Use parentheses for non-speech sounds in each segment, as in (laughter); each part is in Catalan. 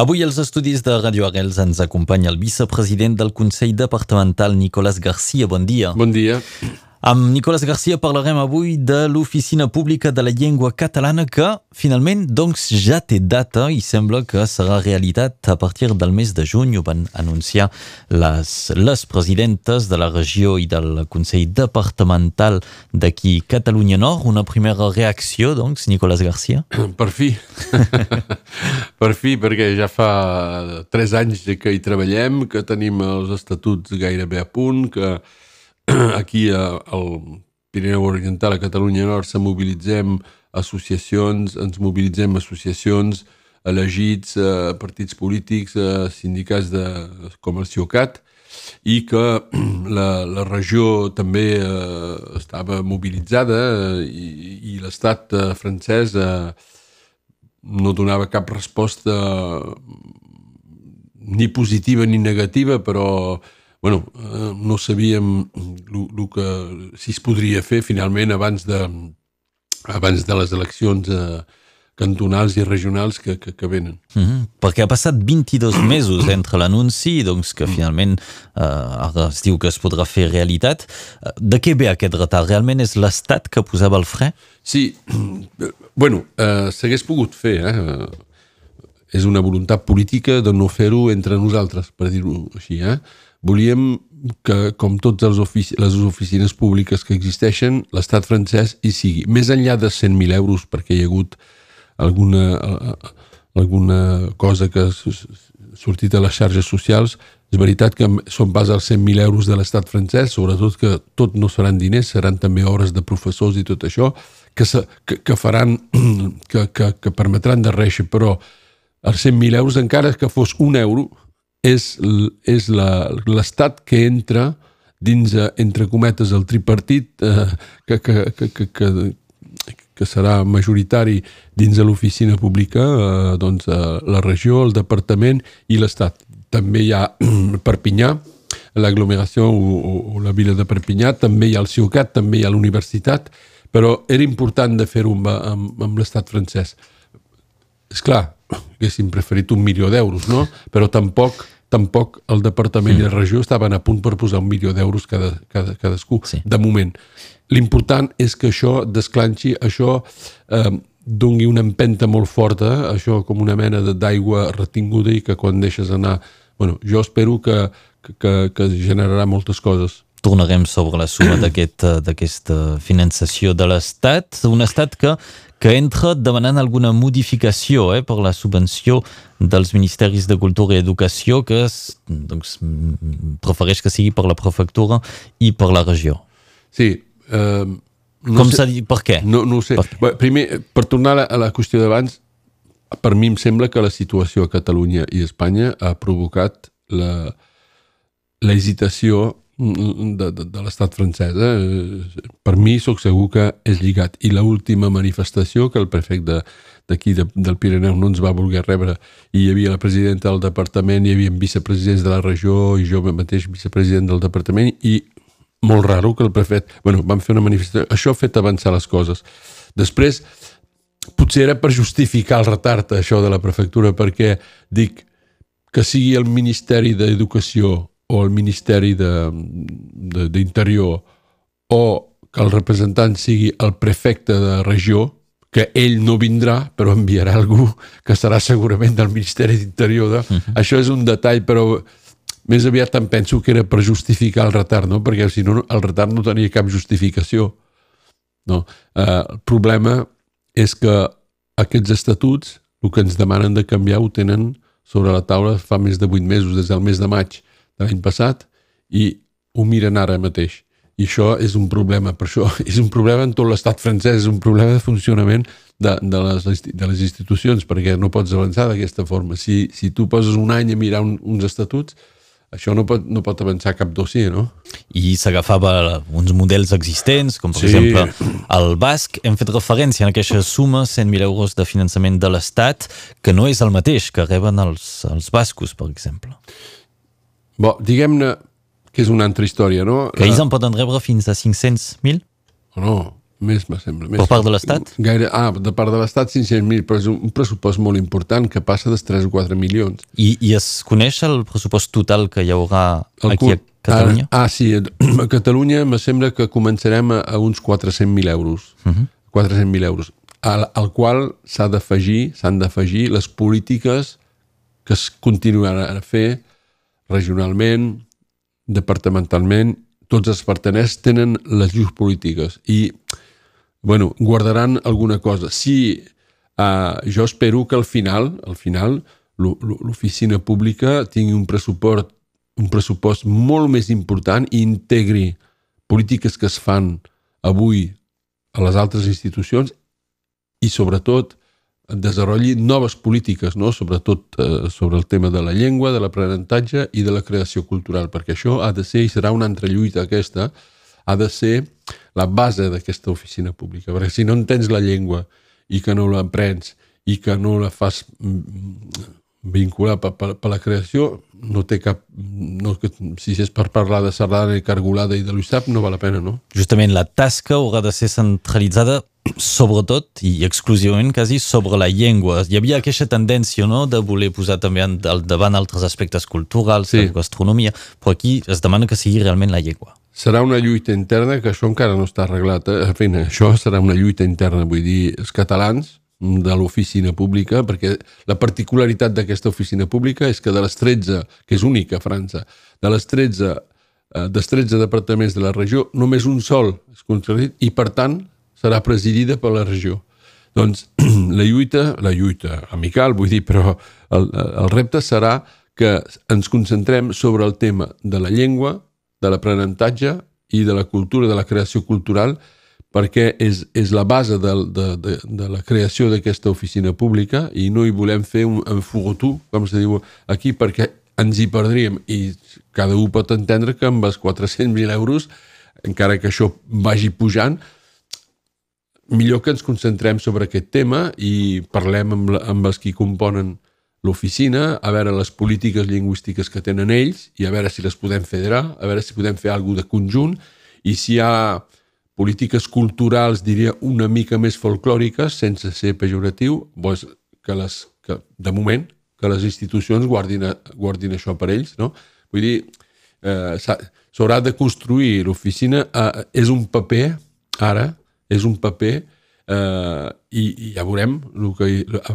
Avui als estudis de Radio Arrels ens acompanya el vicepresident del Consell Departamental, Nicolás Garcia. Bon dia. Bon dia. Amb Nicolás Garcia parlarem avui de l'Oficina Pública de la Llengua Catalana que finalment doncs ja té data i sembla que serà realitat a partir del mes de juny. Ho van anunciar les, les presidentes de la regió i del Consell Departamental d'aquí Catalunya Nord. Una primera reacció, doncs, Nicolás Garcia? (clears throat) Per fi. (laughs) per fi, perquè ja fa tres anys que hi treballem, que tenim els estatuts gairebé a punt, que aquí al Pirineu Oriental, a Catalunya Nord, se mobilitzem associacions, ens mobilitzem associacions elegits, eh, partits polítics, eh, sindicats de, com el CIOCAT, i que (clears throat) la, la regió també eh, estava mobilitzada eh, i, i l'estat eh, francès eh, no donava cap resposta ni positiva ni negativa, però bueno, eh, no sabíem lo, lo que, si es podria fer finalment abans de, abans de les eleccions eh, cantonals i regionals que, que, que venen. Mm -hmm. Perquè ha passat 22 (clears throat) mesos entre l'anunci doncs, que finalment eh, ara es diu que es podrà fer realitat. Eh, de què ve aquest retard? Realment és l'Estat que posava el fre? Sí, (clears throat) bueno, eh, s'hagués pogut fer, eh? És una voluntat política de no fer-ho entre nosaltres, per dir-ho així, eh? Volíem que, com totes ofici les oficines públiques que existeixen, l'estat francès hi sigui. Més enllà de 100.000 euros, perquè hi ha hagut alguna, alguna cosa que ha sortit a les xarxes socials, és veritat que són pas els 100.000 euros de l'estat francès, sobretot que tot no seran diners, seran també hores de professors i tot això, que, se, que, que faran, (clears throat) que, que, que permetran de reixer, però els 100.000 euros, encara que fos un euro, és, és l'estat que entra dins, eh, entre cometes, el tripartit eh, que, que, que, que, que, serà majoritari dins de l'oficina pública, eh, doncs, eh, la regió, el departament i l'estat. També hi ha (clears throat) Perpinyà, l'aglomeració o, o, o la vila de Perpinyà, també hi ha el Ciucat, també hi ha l'universitat, però era important de fer-ho amb, amb, amb l'estat francès. És clar, haguéssim preferit un milió d'euros, no? Però tampoc tampoc el departament mm. i la regió estaven a punt per posar un milió d'euros cada, cada, cadascú, sí. de moment. L'important és que això desclanxi, això eh, dongui una empenta molt forta, això com una mena d'aigua retinguda i que quan deixes anar... Bueno, jo espero que, que, que generarà moltes coses tornarem sobre la suma (clears throat) d'aquesta finançació de l'Estat, un estat que que entra demanant alguna modificació eh, per la subvenció dels Ministeris de Cultura i Educació que es, doncs, prefereix que sigui per la prefectura i per la regió. Sí. Eh, no Com s'ha dit? Per què? No, no ho sé. Per Bé, primer, per tornar a la, a la qüestió d'abans, per mi em sembla que la situació a Catalunya i Espanya ha provocat la, la hesitació de, de, de l'estat francès. Eh? Per mi sóc segur que és lligat. I l última manifestació que el prefecte d'aquí de, del Pirineu no ens va voler rebre i hi havia la presidenta del departament, hi havia vicepresidents de la regió i jo mateix vicepresident del departament i molt raro que el prefet... bueno, vam fer una manifestació. Això ha fet avançar les coses. Després, potser era per justificar el retard, això de la prefectura, perquè dic que sigui el Ministeri d'Educació o el Ministeri d'Interior o que el representant sigui el prefecte de regió, que ell no vindrà, però enviarà algú que serà segurament del Ministeri d'Interior. De... Uh -huh. Això és un detall, però més aviat em penso que era per justificar el retard, no? perquè si no, el retard no tenia cap justificació. No. Eh, el problema és que aquests estatuts, el que ens demanen de canviar, ho tenen sobre la taula fa més de vuit mesos, des del mes de maig l'any passat i ho miren ara mateix. I això és un problema, per això és un problema en tot l'estat francès, és un problema de funcionament de, de, les, de les institucions, perquè no pots avançar d'aquesta forma. Si, si tu poses un any a mirar un, uns estatuts, això no pot, no pot avançar cap dossier, no? I s'agafava uns models existents, com per sí. exemple el basc. Hem fet referència en aquesta suma, 100.000 euros de finançament de l'Estat, que no és el mateix que reben els, els bascos, per exemple. Bon, diguem-ne que és una altra història, no? Que ells en poden rebre fins a 500.000? No, més me sembla. Més. Per part de l'Estat? Gaire, ah, de part de l'Estat 500.000, però és un pressupost molt important que passa dels 3 o 4 milions. I, I es coneix el pressupost total que hi haurà el aquí a Catalunya? Ah, ah, sí, a Catalunya me sembla que començarem a, a uns 400.000 euros. Uh -huh. 400.000 euros, al, al qual s'ha d'afegir, s'han d'afegir les polítiques que es continuaran a fer regionalment, departamentalment, tots els parteners tenen les llurs polítiques i, bueno, guardaran alguna cosa. Sí, uh, jo espero que al final, al final, l'oficina pública tingui un pressupost, un pressupost molt més important i integri polítiques que es fan avui a les altres institucions i, sobretot, desenvolupi noves polítiques, no? sobretot eh, sobre el tema de la llengua, de l'aprenentatge i de la creació cultural, perquè això ha de ser, i serà una altra lluita aquesta, ha de ser la base d'aquesta oficina pública, perquè si no entens la llengua i que no l'aprens i que no la fas mm, vincular per, per, per la creació, no té cap... No, si és per parlar de sardana i cargolada i de l'USAP, no val la pena, no? Justament la tasca haurà de ser centralitzada sobretot i exclusivament quasi sobre la llengua. Hi havia aquesta tendència no, de voler posar també al davant altres aspectes culturals, sí. la gastronomia, però aquí es demana que sigui realment la llengua. Serà una lluita interna que això encara no està arreglat. Eh? En fi, això serà una lluita interna, vull dir, els catalans de l'oficina pública, perquè la particularitat d'aquesta oficina pública és que de les 13, que és única a França, de les 13, eh, dels 13 departaments de la regió, només un sol és concedit i, per tant, serà presidida per la regió. Doncs (clears throat) la lluita, la lluita amical, vull dir, però el, el repte serà que ens concentrem sobre el tema de la llengua, de l'aprenentatge i de la cultura, de la creació cultural, perquè és, és la base de, de, de, de la creació d'aquesta oficina pública i no hi volem fer un, furotú, com se diu aquí, perquè ens hi perdríem i cada un pot entendre que amb els 400.000 euros, encara que això vagi pujant, millor que ens concentrem sobre aquest tema i parlem amb, la, amb els qui componen l'oficina, a veure les polítiques lingüístiques que tenen ells i a veure si les podem federar, a veure si podem fer alguna de conjunt i si hi ha polítiques culturals, diria, una mica més folclòriques, sense ser pejoratiu, doncs que, les, que de moment, que les institucions guardin, guardin això per ells, no? Vull dir, eh, s'haurà de construir l'oficina, eh, és un paper, ara, és un paper eh, i, i ja veurem el que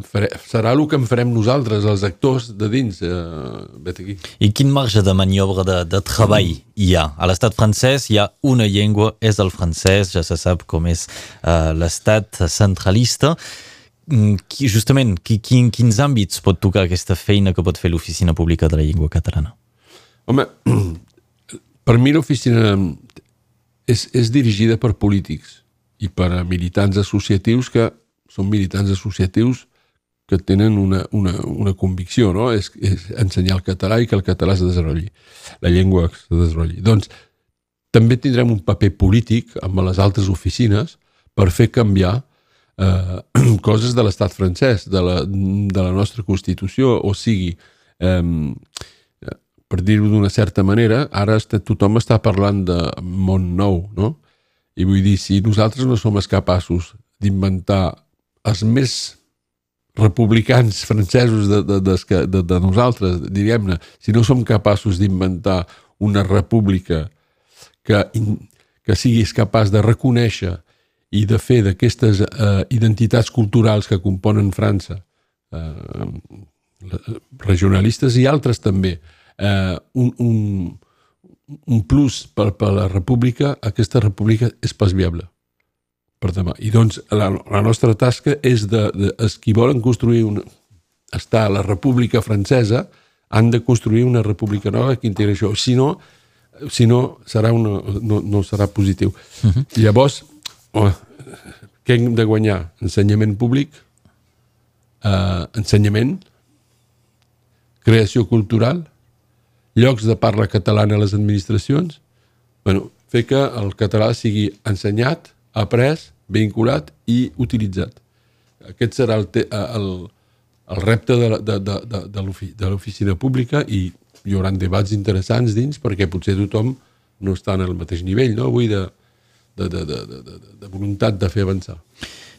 faré, serà el que en farem nosaltres, els actors de dins eh, aquí. I quin marge de maniobra de, de treball hi ha? A l'estat francès hi ha una llengua, és el francès, ja se sap com és eh, l'estat centralista mm, qui, justament, qui, quin, quins àmbits pot tocar aquesta feina que pot fer l'Oficina Pública de la Llengua Catalana? Home, (clears throat) per mi l'oficina és, és dirigida per polítics i per a militants associatius que són militants associatius que tenen una, una, una convicció, no? És, és ensenyar el català i que el català es desenvolupi, la llengua es desenvolupi. Doncs també tindrem un paper polític amb les altres oficines per fer canviar eh, (clears throat) coses de l'estat francès, de la, de la nostra Constitució, o sigui, eh, per dir-ho d'una certa manera, ara tothom està parlant de món nou, no? I vull dir, si nosaltres no som capaços d'inventar els més republicans francesos de, de, de, de, de nosaltres, diríem-ne, si no som capaços d'inventar una república que, que siguis capaç de reconèixer i de fer d'aquestes eh, identitats culturals que componen França, eh, regionalistes i altres també, eh, un, un, un plus per, per la república, aquesta república és pas viable per demà. I doncs la, la nostra tasca és de, de els qui volen construir una, estar a la república francesa han de construir una república nova que integri això. Si no, si no, serà una, no, no serà positiu. Uh -huh. Llavors, oh, què hem de guanyar? Ensenyament públic, eh, ensenyament, creació cultural, llocs de parla catalana a les administracions, bueno, fer que el català sigui ensenyat, après, vinculat i utilitzat. Aquest serà el, el, el repte de, de, de, de, de l'oficina pública i hi haurà debats interessants dins perquè potser tothom no està en el mateix nivell, no? De, de, de, de, de, de, de voluntat de fer avançar.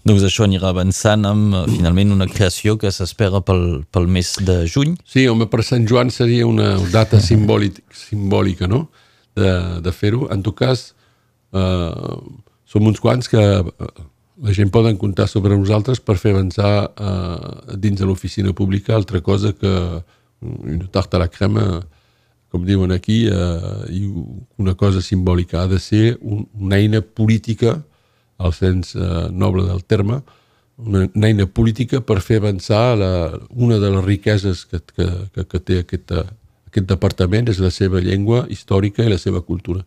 Doncs això anirà avançant amb eh, finalment una creació que s'espera pel, pel mes de juny. Sí, home, per Sant Joan seria una data simbòlic, simbòlica, no?, de, de fer-ho. En tot cas, eh, som uns quants que eh, la gent poden comptar sobre nosaltres per fer avançar eh, dins de l'oficina pública altra cosa que una tarta a la crema, com diuen aquí, eh, i una cosa simbòlica. Ha de ser un, una eina política al sens eh, noble del terme, una, una eina política per fer avançar la, una de les riqueses que, que, que, que té aquest, aquest departament és la seva llengua històrica i la seva cultura.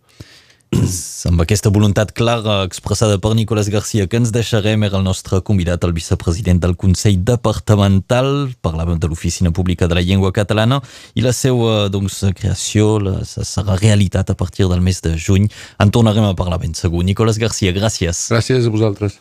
(clears throat) Amb aquesta voluntat clara expressada per Nicolás Garcia que ens deixarem era el nostre convidat, el vicepresident del Consell Departamental, parlàvem de l'Oficina Pública de la Llengua Catalana i la seva doncs, creació la, serà realitat a partir del mes de juny. En tornarem a parlar ben segur. Nicolás Garcia, gràcies. Gràcies a vosaltres.